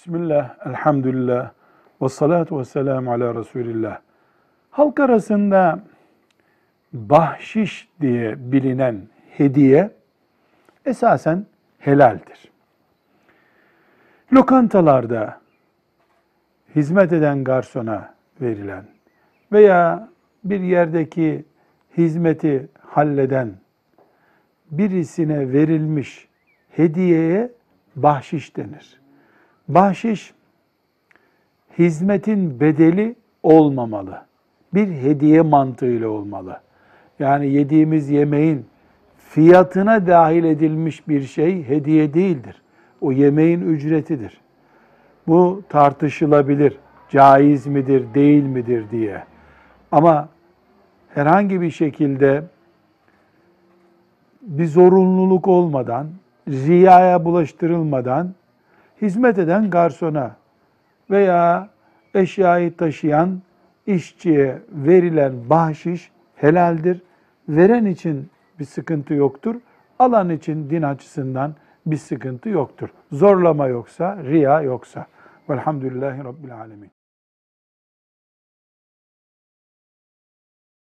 Bismillah, elhamdülillah, ve salatu ve selamu ala Resulillah. Halk arasında bahşiş diye bilinen hediye esasen helaldir. Lokantalarda hizmet eden garsona verilen veya bir yerdeki hizmeti halleden birisine verilmiş hediyeye bahşiş denir. Bahşiş hizmetin bedeli olmamalı. Bir hediye mantığıyla olmalı. Yani yediğimiz yemeğin fiyatına dahil edilmiş bir şey hediye değildir. O yemeğin ücretidir. Bu tartışılabilir. Caiz midir, değil midir diye. Ama herhangi bir şekilde bir zorunluluk olmadan, riyaya bulaştırılmadan hizmet eden garsona veya eşyayı taşıyan işçiye verilen bahşiş helaldir. Veren için bir sıkıntı yoktur. Alan için din açısından bir sıkıntı yoktur. Zorlama yoksa, riya yoksa. Velhamdülillahi Rabbil Alemin.